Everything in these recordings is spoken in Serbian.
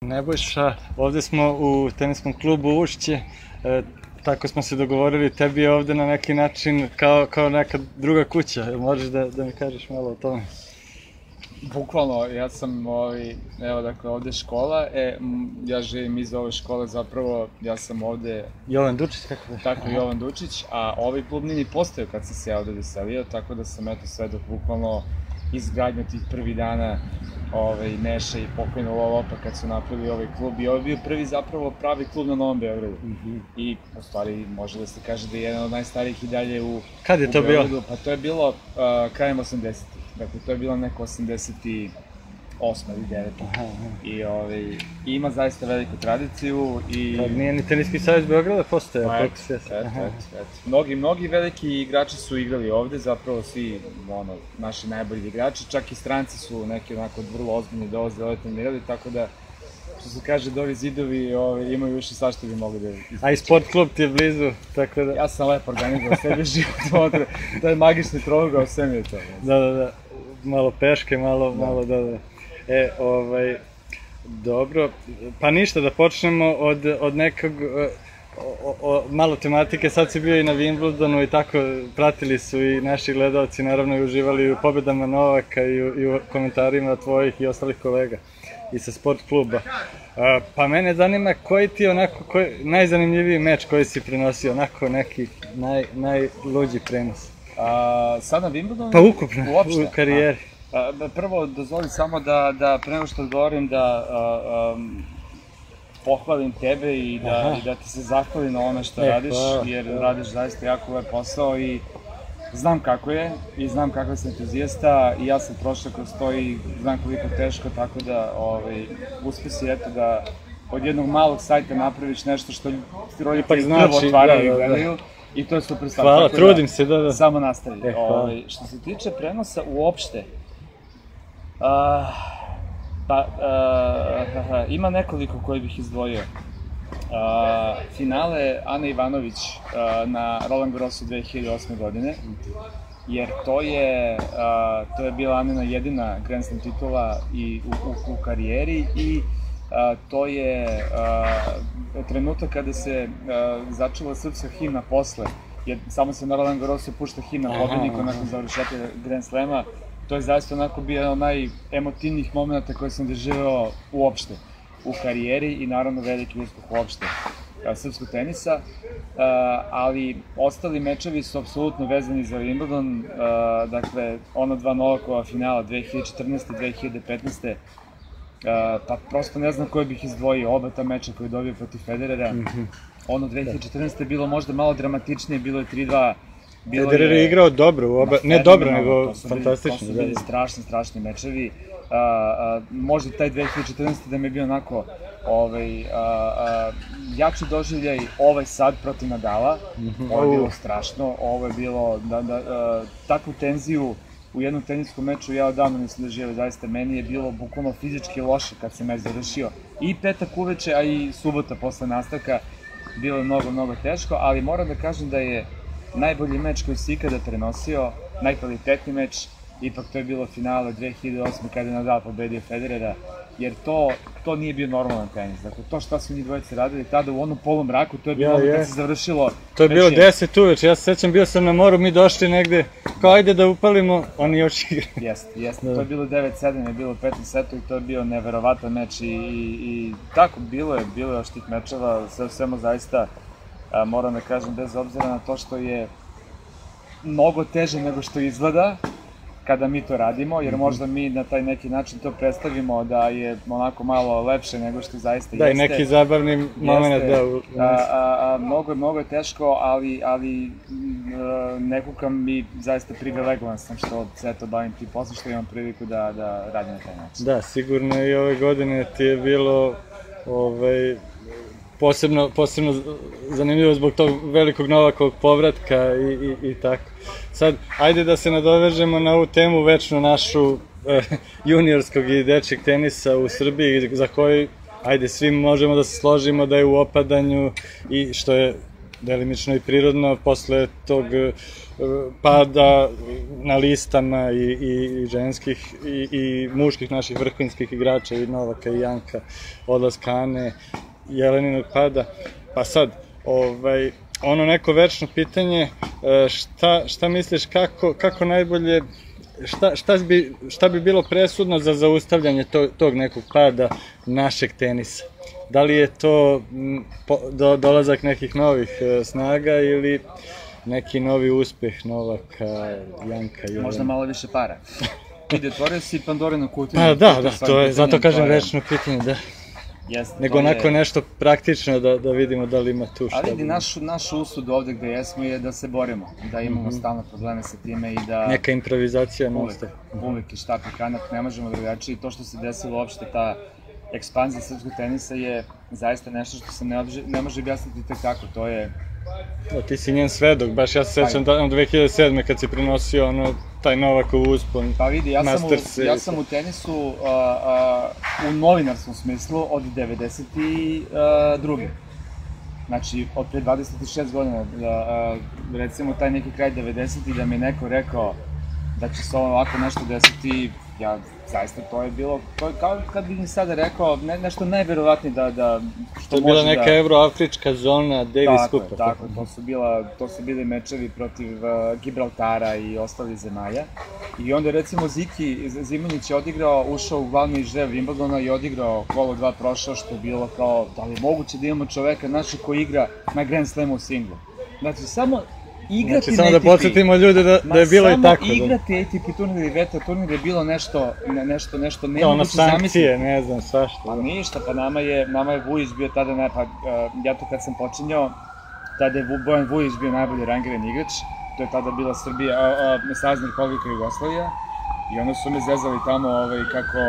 Nebojša, ovde smo u teniskom klubu Ušće, e, tako smo se dogovorili, tebi je ovde na neki način kao, kao neka druga kuća, možeš da, da mi kažeš malo o tome? Bukvalno, ja sam, ovaj, evo dakle, ovde škola, e, ja živim iza ove škole, zapravo, ja sam ovde, Jovan Dučić, kako da? tako Jovan Dučić, a ovaj klub nije ni postao kad sam se ja ovde doselio, tako da sam, eto, sve dok bukvalno izgradnja tih prvi dana ovaj, Neša i pokojna Lopa kad su napravili ovaj klub i ovo je bio prvi zapravo pravi klub na Novom Beogradu. Mm Mhm. -hmm. I u stvari može da se kaže da je jedan od najstarijih i dalje u Kad je u to bilo? Beogradu. Pa to je bilo uh, krajem 80-ih. Dakle, to je bilo neko 88. ili 9. Aha, aha. I, ovaj, ima zaista veliku tradiciju i... Pa nije ni teniski savjez Beograda postojao, Pa, koliko se eto, Aha. eto, eto. Mnogi, mnogi veliki igrači su igrali ovde, zapravo svi ono, naši najbolji igrači, čak i stranci su neki onako vrlo ozbiljni dolaze ovde trenirali, tako da što se kaže da ovi zidovi ovaj, imaju više svašta bi mogli da... A i sport klub ti je blizu, tako da... Ja sam lepo organizovao sebi život to je magični trougao, sve mi je to. Da, da, da, malo peške, malo, da. malo, da, da. E, ovaj, dobro, pa ništa, da počnemo od, od nekog, e, o, o, malo tematike, sad si bio i na Wimbledonu i tako, pratili su i naši gledalci, naravno i uživali u pobedama Novaka i u, i u komentarima tvojih i ostalih kolega i sa sport kluba. A, pa mene zanima koji ti je onako, koji, najzanimljiviji meč koji si prenosio, onako neki naj, najluđi prenos. A, sad na Wimbledonu? Pa ukupno, Uopšte? u karijeri. A, prvo, dozvoli samo da, da pre nego što odgovorim da a, um, pohvalim tebe i da, Aha. i da ti se zahvalim na onome što E, radiš, hvala, jer hvala. radiš zaista jako lep posao i znam kako je i znam kakav sam entuzijasta i ja sam prošao kroz to i znam koliko teško, tako da ovaj, uspe si eto da od jednog malog sajta napraviš nešto što roditelji znači, prvo otvaraju da, da, da. i gledaju i to je super stvar. Hvala, Tako trudim se, da, da. Samo nastavi. E, hvala. ovaj, što se tiče prenosa uopšte, uh, pa uh, ima nekoliko koje bih izdvojio. Uh, finale Ana Ivanović uh, na Roland Garrosu 2008. godine, jer to je, uh, to je bila Anina jedina Grand Slam titula i u, u, u karijeri i uh, to je uh, trenutak kada se uh, začela srpska himna posle, jer samo se na Roland Garrosu pušta himna pobednika aha. nakon završetka Grand Slema, to je zaista onako bio jedan od najemotivnijih momenta koje sam doživeo uopšte u karijeri i naravno veliki uspeh uopšte srpskog tenisa, ali ostali mečevi su apsolutno vezani za Wimbledon, dakle ona dva Novakova finala 2014. i 2015. A, pa prosto ne znam koje bih izdvojio, oba ta meča koje je dobio protiv Federera. Mhm. Ono 2014. je bilo možda malo dramatičnije, bilo je 3-2 Bilo Federer je igrao dobro, u oba, ne dobro, nego bili- To fantastično. su Da, bili strašni, strašni mečevi. A, a, možda taj 2014. da mi je bio onako ovaj, a, a, jači doživljaj ovaj sad protiv Nadala. Ovo je bilo strašno, ovo je bilo da, da, a, takvu tenziju u jednom teniskom meču ja odavno nisam doživio, zaista meni je bilo bukvalno fizički loše kad se meč završio. I petak uveče, a i subota posle nastavka bilo je mnogo, mnogo teško, ali moram da kažem da je najbolji meč koji si ikada prenosio, najkvalitetniji meč, ipak to je bilo finale 2008. kada je Nadal pobedio Federera, jer to, to nije bio normalan tenis. Dakle, to šta su njih dvojice radili tada u onom polom mraku, to je bilo Ja, kad se završilo. To je bilo već 10 uveče, ja se sećam, bio sam na moru, mi došli negde, kao ajde da upalimo, oni još igraju. Jeste, jeste. Da. To je bilo 9-7, je bilo u petom setu i to je bio neverovatan meč i, i, i tako bilo je, bilo je još tih mečeva, sve u svemu zaista a, moram da kažem bez obzira na to što je mnogo teže nego što izgleda kada mi to radimo, jer možda mi na taj neki način to predstavimo da je onako malo lepše nego što zaista Da, i jeste. neki zabavni moment, Jeste. da. U, A, a, a, mnogo, mnogo je teško, ali, ali m, e, ne kukam i zaista privilegovan sam što se to bavim tim poslom, što imam priliku da, da radim na taj način. Da, sigurno i ove godine ti je bilo ovaj, posebno, posebno zanimljivo zbog tog velikog Novakovog povratka i, i, i tako. Sad, ajde da se nadovežemo na ovu temu večno našu eh, juniorskog i dečjeg tenisa u Srbiji, za koji, ajde, svi možemo da se složimo da je u opadanju i što je delimično i prirodno posle tog e, pada na listama i, i, i ženskih i, i muških naših vrhunskih igrača i Novaka i Janka, odlaska Ane, Jeleninog pada. Pa sad, ovaj, ono neko večno pitanje, e, šta, šta misliš kako, kako najbolje šta, šta, bi, šta bi bilo presudno za zaustavljanje to, tog nekog pada našeg tenisa? Da li je to po, do, dolazak nekih novih e, snaga ili neki novi uspeh Novaka, Janka, Jelena? Možda malo više para. Ide, otvorio si Pandorinu kutiju. Pa da, da, to je, zato kažem večno pitanje, da. Jeste, Nego onako je... nešto praktično da, da vidimo da li ima tu šta. Ali naš, naš usud ovde gde jesmo je da se borimo, da imamo mm -hmm. stalno probleme sa time i da... Neka improvizacija monster. Uvek, uvek i štap i kanat, ne možemo drugačije i to što se desilo uopšte ta ekspanzija srpskog tenisa je zaista nešto što se ne, obže, ne može objasniti tek tako, to je... Da, ti si njen svedok, baš ja se sećam da, 2007. kad si prinosio ono, taj Novakov uspon, Pa vidi, ja sam, u, ja sam u tenisu a, a, u novinarskom smislu od 92. Znači, od pre 26 godina, da, recimo taj neki kraj 90. da mi neko rekao da će se ovako nešto desiti, ja zaista to je bilo, to je kao kad bi mi sada rekao ne, nešto najverovatnije da, da što to je bila neka da... evroafrička zona Davis tako, Kupa. Tako, to su, bila, to su bili mečevi protiv uh, Gibraltara i ostalih zemalja. I onda recimo Ziki Zimunić je odigrao, ušao u glavni žrev Wimbledona i odigrao kolo dva prošao, što je bilo kao, da li je moguće da imamo čoveka naši koji igra na Grand Slamu singlu. Znači, samo igrati znači, samo da podsjetimo ljude da, da je bilo i tako. Samo da. igrati ATP turnir ili VTA turnir je bilo nešto, ne, nešto, nešto ne da, ono sankcije, ne znam, svašta. Pa ništa, pa nama je, nama je Vujić bio tada, ne, pa uh, ja to kad sam počinjao, tada je Bojan Vujić bio najbolji rangiran igrač, to je tada bila Srbija, a, a, Savezna Republika Jugoslavija, i onda su me zezali tamo ovaj, kako,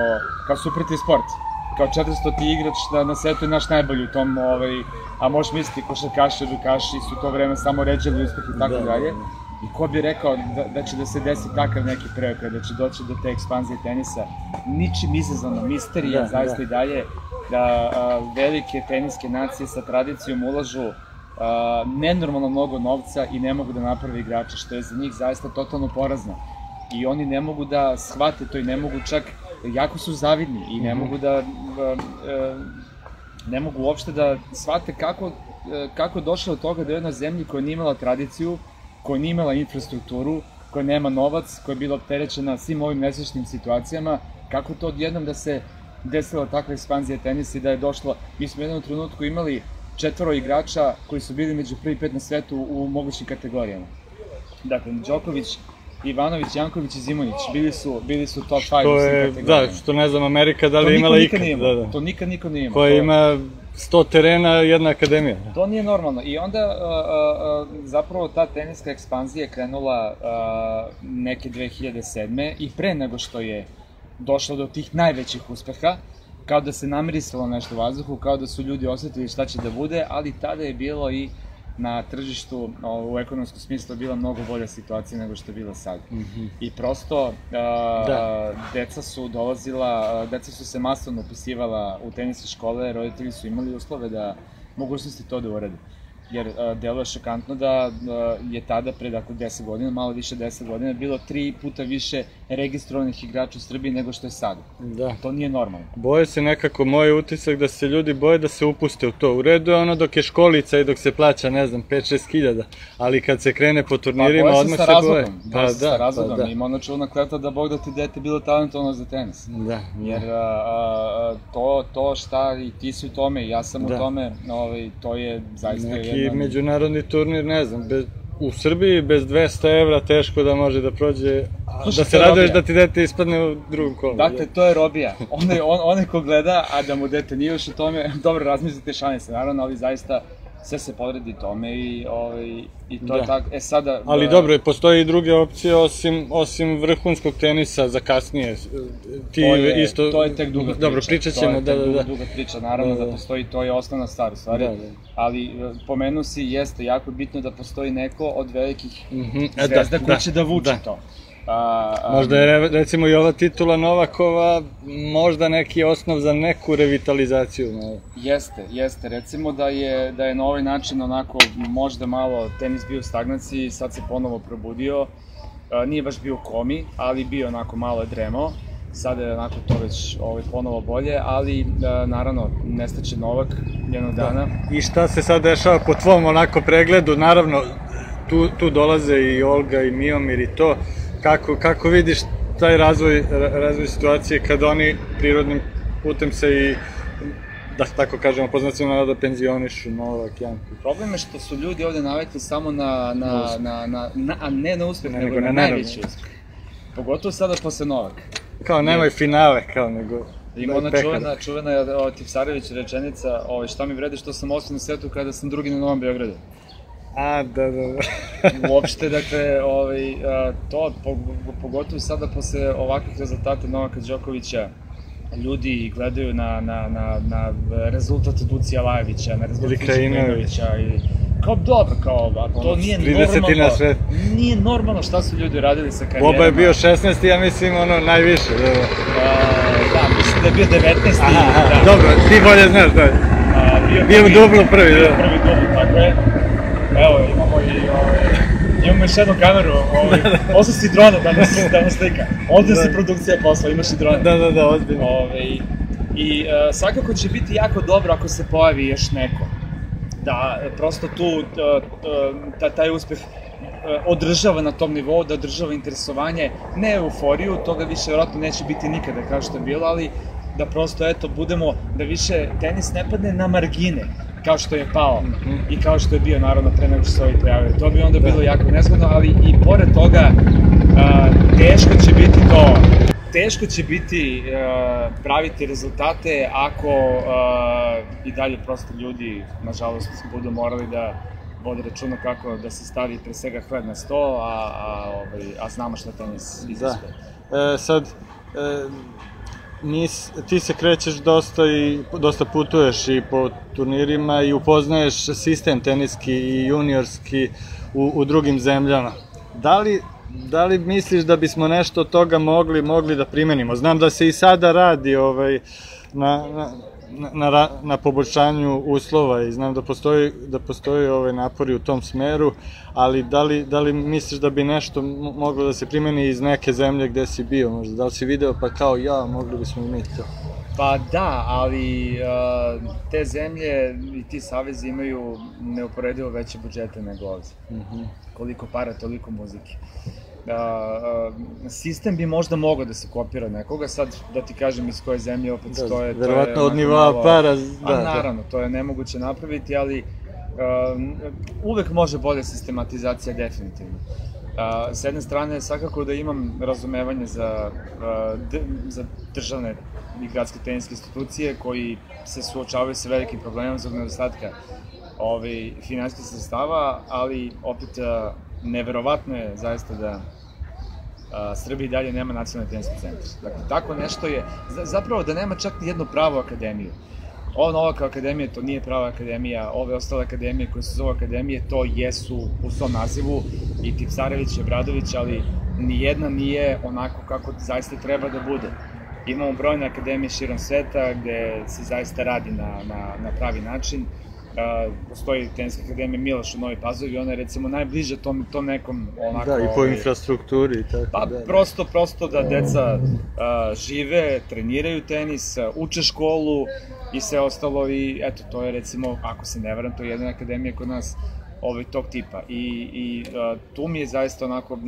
kao supreti sport kao 400 ti igrač da na svetu je naš najbolji u tom, ovaj, a možeš misliti košarkaši, rukaši su to vreme samo ređali uspeh i tako da, dalje. I ko bi rekao da, da će da se desi takav neki projekat, da će doći do te ekspanzije tenisa, ničim izazvano, misterija da, zaista da. i dalje, da a, velike teniske nacije sa tradicijom ulažu a, nenormalno mnogo novca i ne mogu da naprave igrače, što je za njih zaista totalno porazno. I oni ne mogu da shvate to i ne mogu čak jako su zavidni i ne mm -hmm. mogu da ne mogu uopšte da shvate kako, e, kako došlo do toga da je jedna zemlja koja nije imala tradiciju, koja nije imala infrastrukturu, koja nema novac, koja je bila opterećena svim ovim nesečnim situacijama, kako to odjednom da se desila takva ekspanzija tenisa i da je došlo, mi smo u jednom trenutku imali četvoro igrača koji su bili među prvi pet na svetu u mogućim kategorijama. Dakle, Đoković, Ivanović, Janković i Zimonjić, bili su, bili su top 5 u svim Da, što ne znam, Amerika da li je imala ikad. Da, da. To nikad niko nije imao. Koja ima 100 terena, jedna akademija. To nije normalno. I onda uh, uh, zapravo ta teniska ekspanzija je krenula uh, neke 2007. i pre nego što je došlo do tih najvećih uspeha, kao da se namirisalo nešto u vazduhu, kao da su ljudi osetili šta će da bude, ali tada je bilo i uh, na tržištu u ekonomskom smislu bila mnogo bolja situacija nego što je bila sad. Mm -hmm. I prosto a, da. deca su dolazila, deca su se masovno upisivala u tenisne škole, roditelji su imali uslove da mogućnosti to da urade jer uh, deluje šokantno da uh, je tada, pre dakle 10 godina, malo više 10 godina, bilo tri puta više registrovanih igrača u Srbiji nego što je sada. Da. To nije normalno. Boje se nekako, moj utisak da se ljudi boje da se upuste u to. U redu je ono dok je školica i dok se plaća, ne znam, 5-6 hiljada, ali kad se krene po turnirima, pa, odmah se boje. Pa da, sa razlogom. Pa, da. Ima ono čuvna kleta da Bog da ti dete bilo talentovano za tenis. Da. da. Jer a, a, to, to šta i ti si u tome ja sam da. u tome, ovaj, to je zaista Neki jedan... međunarodni turnir, ne znam, bez, u Srbiji bez 200 evra teško da može da prođe, Slušaj, da se raduješ da ti dete ispadne u drugom kolu. Dakle, to je robija. Onaj, on, onaj ko gleda, a da mu dete nije još u tome, dobro razmislite se, naravno, ali zaista sve se podredi tome i, ovaj, i to da. je tako. E sada... Ali da... dobro, postoji i druge opcije osim, osim vrhunskog tenisa za kasnije. Ti to je, isto... To je tek duga priča. Dobro, pričat ćemo, da, da, da. duga priča, naravno da, da. da postoji, to je osnovna stvar, u stvari. Da, da. Ali e, pomenu si, jeste jako bitno da postoji neko od velikih mm -hmm. zvezda da, koji da, će da vuče da. to. A, a, Možda je re- recimo i ova titula Novakova možda neki osnov za neku revitalizaciju. Ne? Jeste, jeste. Recimo da je, da je na ovaj način onako možda malo tenis bio u stagnaciji, sad se ponovo probudio. A, nije baš bio u komi, ali bio onako malo je dremao. Sada je onako to već ovaj, ponovo bolje, ali a, naravno nestaće Novak jednog dana. I šta se sad dešava po tvom onako pregledu, naravno tu, tu dolaze i Olga i Miomir i to, kako, kako vidiš taj razvoj, ra- razvoj situacije kada oni prirodnim putem se i da tako kažemo, po znacima navoda penzionišu Novak, Janko. Problem je što su ljudi ovde navikli samo na, Na na, na, na, na, a ne na uspeh, Ne, nego, nego na, na najveći uspeh. Pogotovo sada posle Novak. Kao nemoj finale, kao nego... Ima ona pekar. čuvena, čuvena je Tipsarević rečenica, ovaj, šta mi vredi što sam osmi na svetu kada sam drugi na Novom Beogradu. A, da, da, da. Uopšte, dakle, ovaj, a, to, po- pogotovo sada posle ovakvih rezultata Novaka Đokovića, ljudi gledaju na, na, na, na rezultat Ducija Lajevića, na rezultat. Krajinovića i kao dobro, kao, a to Ono, nije 30 normalno, na svet. nije normalno šta su ljudi radili sa karijerama. Boba je bio 16. ja mislim ono najviše, da, da. A, da, mislim da je bio 19. Aha, aha, da. dobro, ti bolje znaš, da. A, bio, Bio u prvi- dublu prvi, da. Prvi dubl, tako je. Evo, imamo i ovaj, imamo još jednu kameru, ovaj, posle si drona da nas, da nas slika. Ovde Da. se produkcija posla, imaš i drona. Da, da, da, ozbiljno. Ovaj, I uh, svakako će biti jako dobro ako se pojavi još neko. Da, e, prosto tu uh, ta, taj uspeh održava na tom nivou, da održava interesovanje, ne euforiju, toga više vjerojatno neće biti nikada kao što je bilo, ali da prosto eto budemo, da više tenis ne padne na margine, kao što je pao i kao što je bio naravno pre nego što se ovi pojavili. To bi onda bilo jako nezgodno, ali i pored toga a, teško će biti to teško će biti uh, praviti rezultate ako uh, i dalje prosto ljudi, nažalost, budu morali da vode računa kako da se stavi pre svega hleb na sto, a, a, ovaj, a znamo šta tenis Da. iziskuje. E, sad, e, nis, ti se krećeš dosta i dosta putuješ i po turnirima i upoznaješ sistem teniski i juniorski u, u drugim zemljama. Da li, da li misliš da bismo nešto od toga mogli mogli da primenimo? Znam da se i sada radi ovaj na, na na, na, poboljšanju uslova i znam da postoji, da postoji ovaj napori u tom smeru, ali da li, da li misliš da bi nešto mo- moglo da se primeni iz neke zemlje gde si bio možda? Da li si video pa kao ja, mogli bismo i mi to? Pa da, ali uh, te zemlje i ti savezi imaju neuporedivo veće budžete nego ovde. Mhm. Koliko para, toliko muzike. Uh, uh, sistem bi možda mogao da se kopira nekoga, sad da ti kažem iz koje zemlje opet Da, to je... to je verovatno od nivoa malo- para, A da, da. naravno, to je nemoguće napraviti, ali um, uvek može bolja sistematizacija definitivno. Uh, s jedne strane, svakako da imam razumevanje za, uh, d, za državne i gradske teniske institucije koji se suočavaju sa velikim problemom zbog nedostatka ovaj, finansijskih sredstava, ali opet uh, neverovatno je zaista da a, Srbija i dalje nema nacionalni teniski centar. Dakle, tako nešto je, za- zapravo da nema čak ni jednu pravu akademiju. Ova Novaka akademija to nije prava akademija, ove ostale akademije koje se zove akademije to jesu u svom nazivu i Tipsarević i Obradović, ali nijedna nije onako kako zaista treba da bude. Imamo brojne akademije širom sveta gde se zaista radi na, na, na pravi način. Uh, postoji teniska akademija Miloš u Novi Pazovi, ona je recimo najbliža tom, tom nekom onako... Da, i po ovaj, infrastrukturi i tako Pa da. prosto, prosto da deca a, žive, treniraju tenis, uče školu i sve ostalo i eto, to je recimo, ako se ne varam, to je jedna akademija kod nas ovaj, tog tipa. I, i a, tu mi je zaista onako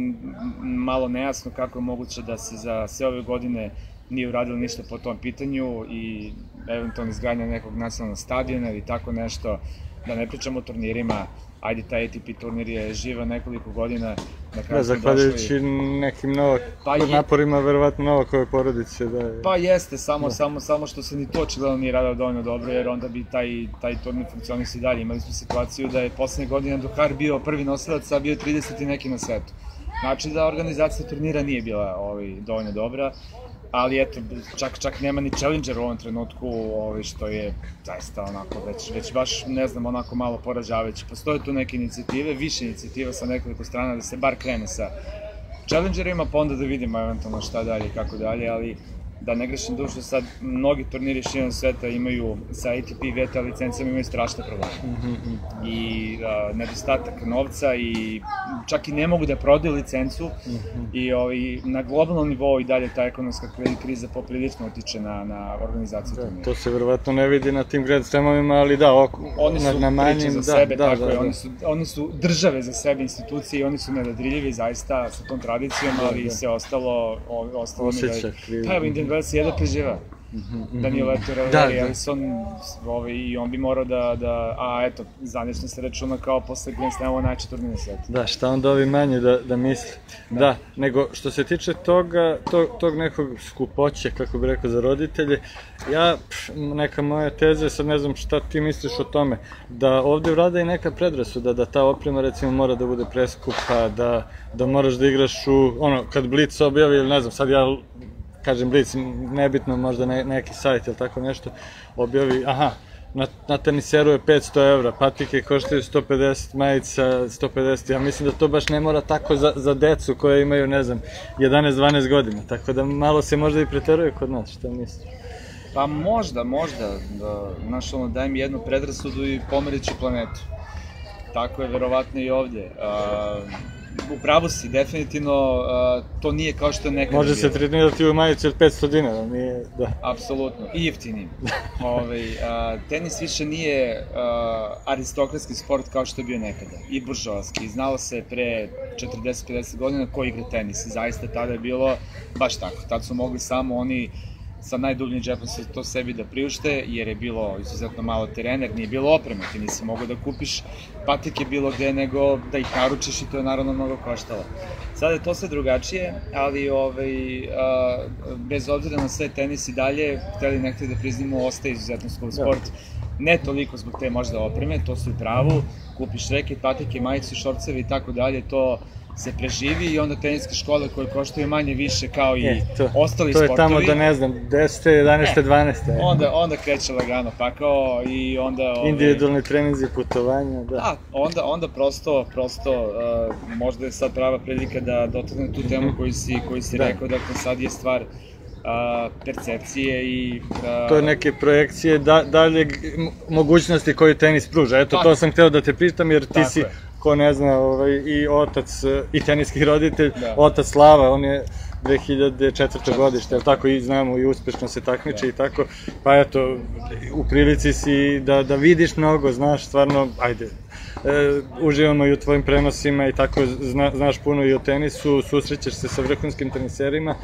malo nejasno kako je moguće da se za sve ove godine nije uradilo ništa po tom pitanju i eventualno izgradnja nekog nacionalnog stadiona ili tako nešto, da ne pričamo o turnirima, ajde taj ATP turnir je živa nekoliko godina, na kraju Da, smo zahvaljujući došli- nekim novak, Pa je- naporima, verovatno Novakove porodice, da je... Pa jeste, samo, Da. samo, samo što se ni to očigledno nije radilo dovoljno dobro, jer onda bi taj, taj turnir funkcionisao i dalje. Imali smo situaciju da je poslednje godine Duhar bio prvi nosilac, a bio je 30 i neki na svetu. Znači da organizacija turnira nije bila ovaj, dovoljno dobra, ali eto, čak, čak nema ni Challenger u ovom trenutku, ovaj, što je zaista onako već, već baš, ne znam, onako malo poražavajuće. Postoje tu neke inicijative, više inicijativa sa nekoliko strana da se bar krene sa Challengerima, pa onda da vidimo eventualno šta dalje i kako dalje, ali da ne grešim dušu, sad mnogi turniri širom sveta imaju sa ATP i VTA licencama imaju strašne probleme. Mm -hmm. I a, nedostatak novca i čak i ne mogu da prodaju licencu mm -hmm. i ovaj, na globalnom nivou i dalje ta ekonomska kriza poprilično utiče na, na organizaciju da, turnira. To se verovatno ne vidi na tim Grand Slamovima, ali da, oko, oni su na, na manjim, za da, sebe, da, tako da, je, da. Oni, su, oni su države za sebe, institucije i oni su nedadriljivi zaista sa tom tradicijom, da, ali da. se ostalo, ostalo Osjeća, mi da... Pa evo, Velsi jedno preživa. -hmm. Danilo Eto da, da. Ellison, ovaj, i on bi morao da, da a eto, zvanično se računa kao posle Grand Slama najče turnir na svetu. Da, šta onda ovi manje da, da misle. Da. da, nego što se tiče toga, tog, tog nekog skupoće, kako bi rekao, za roditelje, ja, pš, neka moja teza, sad ne znam šta ti misliš o tome, da ovde vlada i neka predrasuda, da ta oprema recimo mora da bude preskupa, da, da moraš da igraš u, ono, kad Blitz objavi, ili ne znam, sad ja kažem Blitz, nebitno možda ne, neki sajt ili tako nešto, objavi, aha, na, na teniseru je 500 evra, patike koštaju 150, majica 150, ja mislim da to baš ne mora tako za, za decu koje imaju, ne znam, 11-12 godina, tako da malo se možda i preteruje kod nas, šta misliš? Pa možda, možda, da, znaš, ono, daj mi jednu predrasudu i pomerit ću planetu. Tako je verovatno i ovde. Uh, u pravu si, definitivno uh, to nije kao što je nekada Može se trenirati u majici od 500 dinara, nije, da. Apsolutno, i jeftinim. Ove, ovaj, uh, tenis više nije uh, aristokratski sport kao što je bio nekada, i buržovski. Znalo se pre 40-50 godina ko igra tenis, zaista tada je bilo baš tako. Tad su mogli samo oni sa najdubljim džepom se to sebi da priušte, jer je bilo izuzetno malo terena, jer nije bilo opreme, ti nisi mogao da kupiš patike bilo gde nego da ih naručiš i to je naravno mnogo koštalo. Sada je to sve drugačije, ali ovaj, a, bez obzira na sve tenis i dalje, hteli nekde da priznimo, ostaje izuzetno skup sport. Ne toliko zbog te možda opreme, to su i pravu, kupiš reket, patike, majice, šorcevi i tako dalje, to se preživi i onda teniske škole koje koštaju manje više kao i e, to, ostali to sportovi. To je tamo da ne znam, 10. 11. E, 12. Onda, onda kreće lagano pakao i onda... Ove, Individualni treninzi, putovanja, da. Da, onda, onda prosto, prosto, uh, možda je sad prava prilika da dotakne tu temu mhm. koju si, koju si da. rekao, dakle sad je stvar a, percepcije i... A... To je neke projekcije da, dalje mogućnosti koje tenis pruža. Eto, Tako. to sam hteo da te pitam, jer ti Tako si je ko ne zna, ovaj, i otac, i teniski roditelj, da. otac Slava, on je 2004. godište, ali tako i znamo i uspešno se takmiče da. i tako, pa eto, u prilici si da, da vidiš mnogo, znaš, stvarno, ajde, e, uživamo i u tvojim prenosima i tako zna, znaš puno i o tenisu, susrećeš se sa vrhunskim teniserima,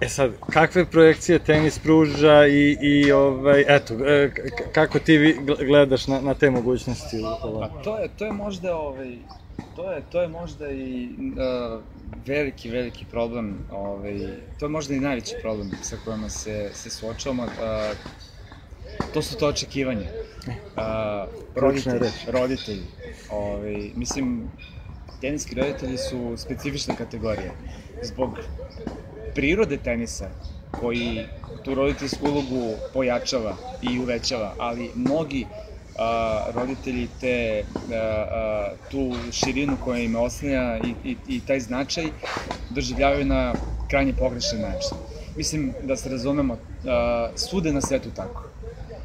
E sad, kakve projekcije tenis pruža i, i ovaj, eto, e, kako ti gledaš na, na te mogućnosti? Pa to je, to je možda, ovaj, to je, to je možda i uh, veliki, veliki problem, ovaj, to je možda i najveći problem sa kojima se, se suočavamo. Uh, to su to očekivanje. Uh, roditelji, roditelji. Ovaj, mislim, teniski roditelji su specifična kategorija. Zbog prirode tenisa, koji tu roditeljsku ulogu pojačava i uvećava, ali mnogi a, roditelji te a, a, tu širinu koja im osnija i, i, i taj značaj doživljavaju na krajnje pogrešan način. Mislim da se razumemo, a, sude na svetu tako.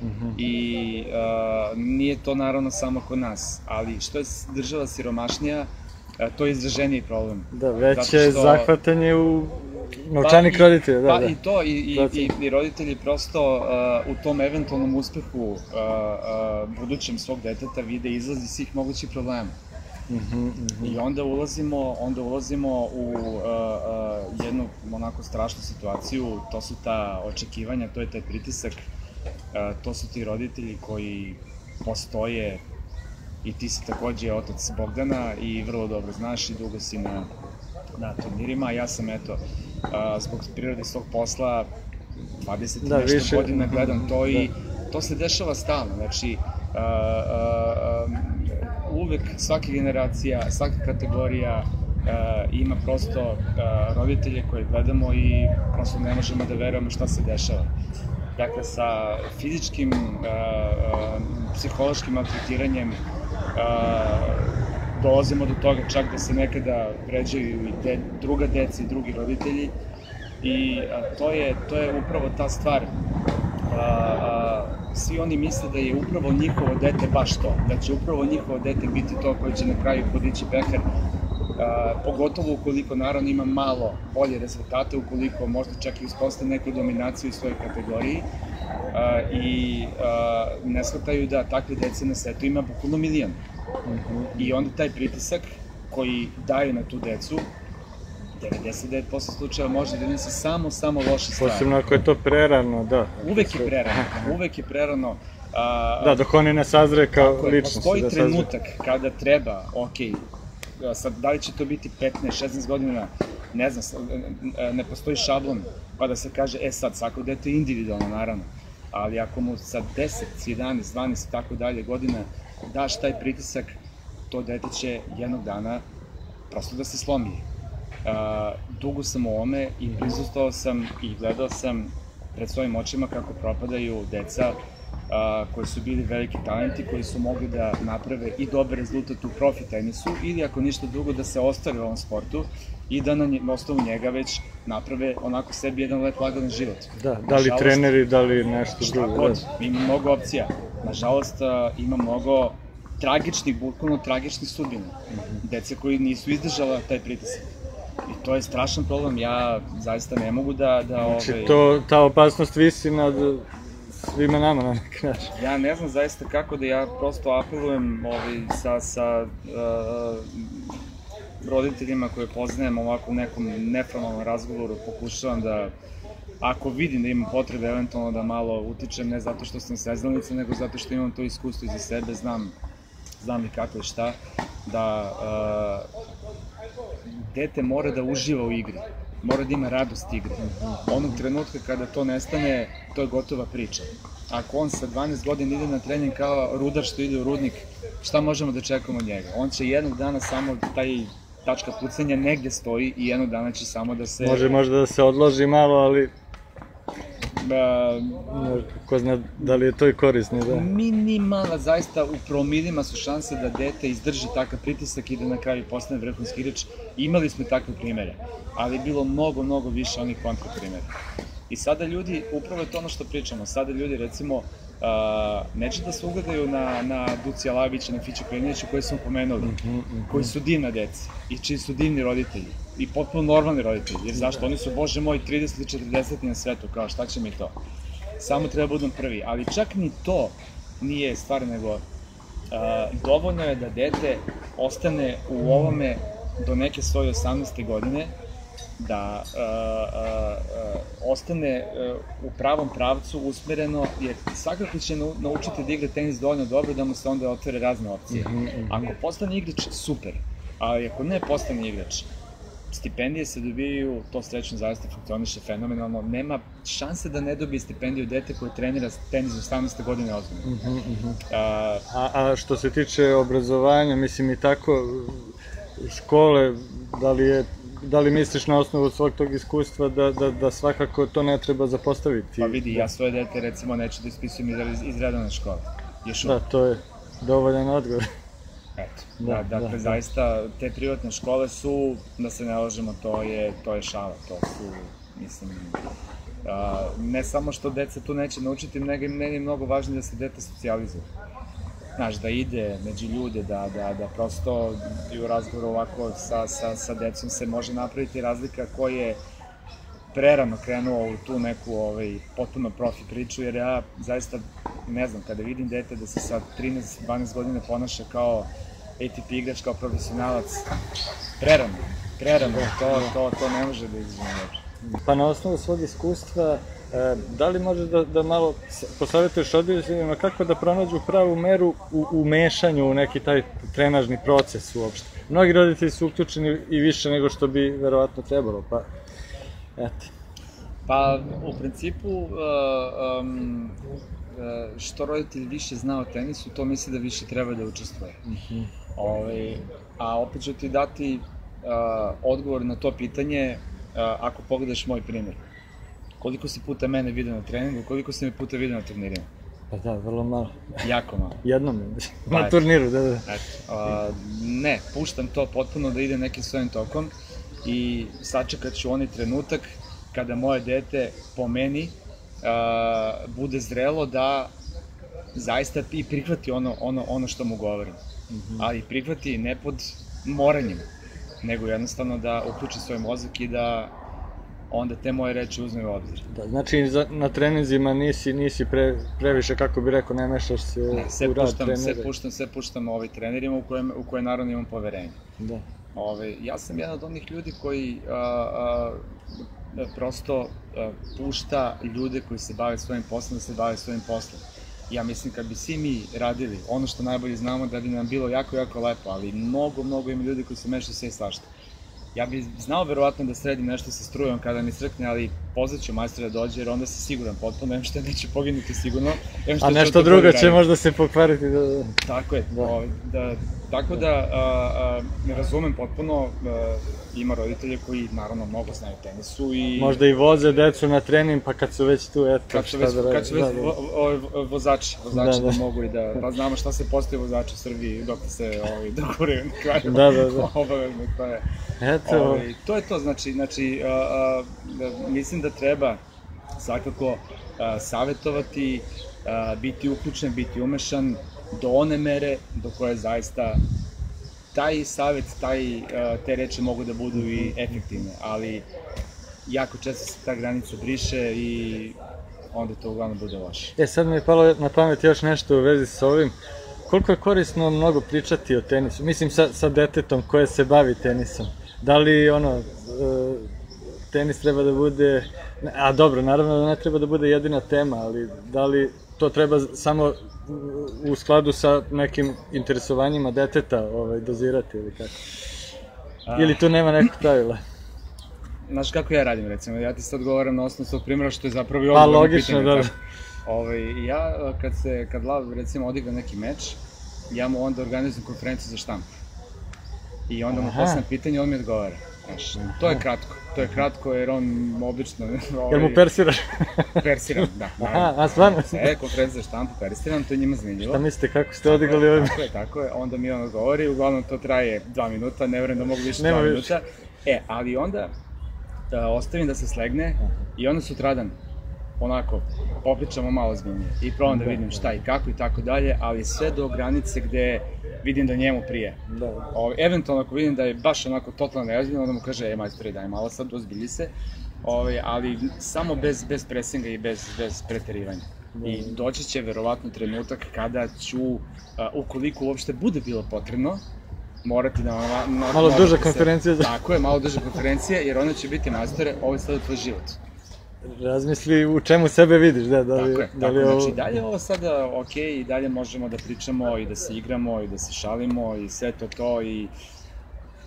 Mm -hmm. I a, nije to naravno samo kod nas, ali što je država siromašnija, a, to je izraženiji problem. Da, veće što... zahvatanje u Novčanik pa, roditelja, da, pa da. i to, i, i, i, i roditelji prosto uh, u tom eventualnom uspehu uh, uh, budućem svog deteta vide izlazi svih mogućih problema. Mm -hmm, mm -hmm. I onda ulazimo, onda ulazimo u uh, uh, jednu onako strašnu situaciju, to su ta očekivanja, to je taj pritisak, uh, to su ti roditelji koji postoje i ti si takođe otac Bogdana i vrlo dobro znaš i dugo si na, na turnirima, ja sam eto a, zbog prirode svog posla 20 da, nešto više. godina gledam to i da. to se dešava stalno, znači a, a, a, uvek svaka generacija, svaka kategorija a, ima prosto a, roditelje koje gledamo i prosto ne možemo da verujemo šta se dešava. Dakle, sa fizičkim, a, a, psihološkim maltretiranjem, dolazimo do toga čak da se nekada vređaju i de, druga deca i drugi roditelji i a, to, je, to je upravo ta stvar. A, a, svi oni misle da je upravo njihovo dete baš to, da će upravo njihovo dete biti to koje će na kraju podići pehar a, pogotovo ukoliko naravno ima malo bolje rezultate, ukoliko možda čak i uspostavi neku dominaciju u svojoj kategoriji a, i a, ne shvataju da takve dece na svetu ima bukvalno milion. I onda taj pritisak koji daju na tu decu 99% slučajeva može da donese samo, samo loše stvari. Posebno ako je to prerano, da. Uvek je prerano, uvek je prerano. A, da, dok oni ne sazre kao ličnost. Postoji da trenutak kada treba, ok, sad da li će to biti 15, 16 godina, ne znam, ne postoji šablon, pa da se kaže, e sad, svako dete je individualno, naravno, ali ako mu sa 10, 11, 12 i tako dalje godina daš taj pritisak, to dete će jednog dana prosto da se slomi. Uh, dugo sam u ome i prizustao sam i gledao sam pred svojim očima kako propadaju deca a, koji su bili veliki talenti, koji su mogli da naprave i dobar rezultat u profi tenisu ili ako ništa drugo da se ostave u ovom sportu i da na, nje, osnovu njega već naprave onako sebi jedan lep lagadan život. Da, da li Nažalost, treneri, da li nešto drugo. God, da. ima mnogo opcija. Nažalost, ima mnogo tragičnih, bukvalno tragičnih sudbina. Mm -hmm. Dece koji nisu izdržala taj pritisak. I to je strašan problem, ja zaista ne mogu da... da znači, ovaj... to, ta opasnost visi nad svima nama na neki način. Ja ne znam zaista kako da ja prosto apelujem ovaj, sa, sa uh, roditeljima koje poznajem ovako u nekom neformalnom razgovoru, pokušavam da ako vidim da imam potrebe eventualno da malo utičem, ne zato što sam seznalnica, nego zato što imam to iskustvo iza sebe, znam, znam i kako i šta, da uh, dete mora da uživa u igri mora da ima radost igre. Onog trenutka kada to nestane, to je gotova priča. Ako on sa 12 godina ide na trening kao rudar što ide u rudnik, šta možemo da čekamo od njega? On će jednog dana samo taj tačka pucanja negde stoji i jednog dana će samo da se... Može možda da se odloži malo, ali Uh, ko zna da li je to i korisno, da? Minimalna, zaista u promilima su šanse da dete izdrži takav pritisak i da na kraju postane vrhunski igrač. Imali smo takve primere, ali bilo mnogo, mnogo više onih kontra primera. I sada ljudi, upravo je to ono što pričamo, sada ljudi recimo uh, neće da se ugledaju na, na Duci Alavića, na Fiću Krajinića koje smo pomenuli, mm -hmm, mm -hmm. koji su divna deca i čiji su divni roditelji i potpuno normalni roditelji, jer zašto? Oni su, bože moj, 30 ili 40 na svetu, kao šta će mi to? Samo treba budem prvi, ali čak ni to nije stvar, nego uh, dovoljno je da dete ostane u ovome do neke svoje 18. godine, da uh, uh, uh, ostane uh, u pravom pravcu usmereno, jer svakako će naučiti da igra tenis dovoljno dobro da mu se onda otvore razne opcije. Mm -hmm. Ako postane igrač, super, ali ako ne postane igrač, stipendije se dobijaju, to srećno zaista funkcioniše fenomenalno, nema šanse da ne dobije stipendiju dete koje trenira tenis u 18. godine ozbiljno. Uh -huh, uh -huh. A, a što se tiče obrazovanja, mislim i tako, škole, da li je da li misliš na osnovu svog tog iskustva da, da, da svakako to ne treba zapostaviti? Pa vidi, ja svoje dete recimo neću da ispisujem iz, iz redovne škole. Još da, to je dovoljan odgovor. Eto, da, da, dakle, da, zaista, te privatne škole su, da se ne lažemo, to je, to je šala, to su, mislim, a, ne samo što deca tu neće naučiti, nego im meni je mnogo važnije da se dete socijalizuje. Znaš, da ide među ljude, da, da, da prosto i u razgovoru ovako sa, sa, sa decom se može napraviti razlika ko je prerano krenuo u tu neku ovaj, potpuno profi priču, jer ja zaista ne znam, kada vidim dete da se sa 13-12 godina ponaša kao ATP igrač, kao profesionalac, prerano, prerano, to, to, to ne može da izgleda. Pa na osnovu svog iskustva, e, da li možeš da, da malo posavjetuješ roditeljima kako da pronađu pravu meru u, u mešanju u neki taj trenažni proces uopšte? Mnogi roditelji su uključeni i više nego što bi verovatno trebalo, pa eto. Pa, u principu, uh, um, što roditelj više zna o tenisu, to misli da više treba da učestvuje. Mm -hmm. Ove, ovaj, a opet ću ti dati uh, odgovor na to pitanje uh, ako pogledaš moj primjer. Koliko si puta mene vidio na treningu, koliko si me puta vidio na turnirima? Pa da, vrlo malo. Jako malo. Jednom, Pa, na turniru, da, da. Eto, a, ne, puštam to potpuno da ide nekim svojim tokom i sačekat ću onaj trenutak kada moje dete po meni a, bude zrelo da zaista i prihvati ono, ono, ono što mu govorim. Ali prihvati ne pod moranjem, nego jednostavno da uključi svoj mozak i da onda te moje reči uzme u obzir. Da, znači za, na treninzima nisi, nisi pre, previše, kako bi rekao, ne mešaš se Ne, sve u rad puštam, trenera. sve puštam, sve puštam ovaj trenerima u kojem, u koje naravno imam poverenje. Da. Ove, ja sam jedan od onih ljudi koji a, a, prosto a, pušta ljude koji se bave svojim poslom da se bave svojim poslom. Ja mislim kad bi svi mi radili ono što najbolje znamo da bi nam bilo jako, jako lepo, ali mnogo, mnogo ima ljudi koji se mešaju sve i svašta. Ja bih znao verovatno da sredim nešto sa strujom kada mi srkne, ali pozvaću majstora da dođe jer onda sam siguran potpuno, em što neće poginuti sigurno, em što A nešto to drugo će možda se pokvariti. Da, da. Tako je, Da. da. da, tako da a, a, ne razumem potpuno, a, ima roditelje koji naravno mnogo znaju o tenisu i Možda i voze decu na trening, pa kad su već tu, eto, kad šta već, da rade. kad su već da, da. vo, vo, vozači, vozači Da, da, da. mogu i da, pa znamo šta se postoje vozači u Srbiji dok se ovaj, dogore na kraju. Da, da, da. Obavezno, to je. Eto, Ovaj, to je to, znači, znači a, a, da, mislim da treba svakako a, savetovati, a, biti uključen, biti umešan do one mere do koje zaista taj savet, taj, a, te reči mogu da budu i efektivne, ali jako često se ta granica briše i onda to uglavnom bude loše. E, sad mi je palo na pamet još nešto u vezi sa ovim. Koliko je korisno mnogo pričati o tenisu? Mislim, sa, sa detetom koje se bavi tenisom. Da li, ono, e, tenis treba da bude... A dobro, naravno da ne treba da bude jedina tema, ali da li to treba samo u- skladu sa nekim interesovanjima deteta ovaj, dozirati ili kako? Ili tu nema nekog pravila? Znaš kako ja radim, recimo, ja ti sad odgovaram na osnovu svog primjera, što je zapravo i Pa, odgovor na logično, pitanje, da. Ovaj, ja, a, kad se, kad Lav, recimo, odigra neki meč, ja mu onda organizujem konferenciju za štampu. I onda mu Aha. postavljam pitanje, on mi odgovara. Znaš, to je kratko, to je kratko jer on obično... Jel mu persiraš? persiram, da, Aha, a stvarno? E, konferencija za štampu persiram, to je njima zanimljivo. Šta mislite, kako ste odigrali ovim? Tako je, tako je, onda mi on odgovori, uglavnom to traje dva minuta, ne verujem da mogu više Nema dva više. minuta. E, ali onda da ostavim da se slegne i onda sutradan onako popričamo malo zbiljnije i probam da vidim šta i kako i tako dalje, ali sve do granice gde vidim da njemu prije. Da. Ovaj, eventualno ako vidim da je baš onako totalno neozbiljno, onda mu kaže, e majstore, daj malo sad, ozbilji se, ovaj, ali samo bez, bez presinga i bez, bez preterivanja. I doći će verovatno trenutak kada ću, a, ukoliko uopšte bude bilo potrebno, morati da... Na, na, Malo duža konferencija Tako je, malo duža konferencija, jer ona će biti majstore, ovo je sada tvoj život. Razmisli u čemu sebe vidiš, da, da li, Tako je, da tako, li ovo... znači dalje je ovo sada ok i dalje možemo da pričamo i da se igramo i da se šalimo i sve to to i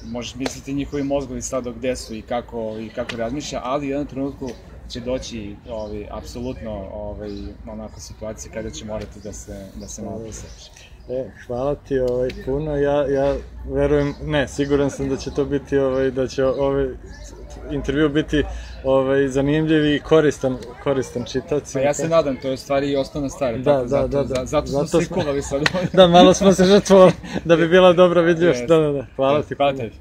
možeš misliti njihovi mozgovi sada gde su i kako, i kako razmišlja, ali u jednom trenutku će doći ovaj, apsolutno ovaj, onako situacija kada će morati da se, da se malo poseče. E, hvala ti ovaj, puno, ja, ja verujem, ne, siguran sam da će to biti, ovaj, da će ovaj intervju biti ovaj, zanimljiv i koristan, koristan čitacima. Pa ja se nadam, to je stvari i osnovna stvar, Da, tako, da, zato, da, da. za- zato Zato smo- kuvali sad. Da, malo smo se žrtvovali da bi bila dobra vidljivost. Jeste. Da, da, da. Hvala ti. Hvala tebi.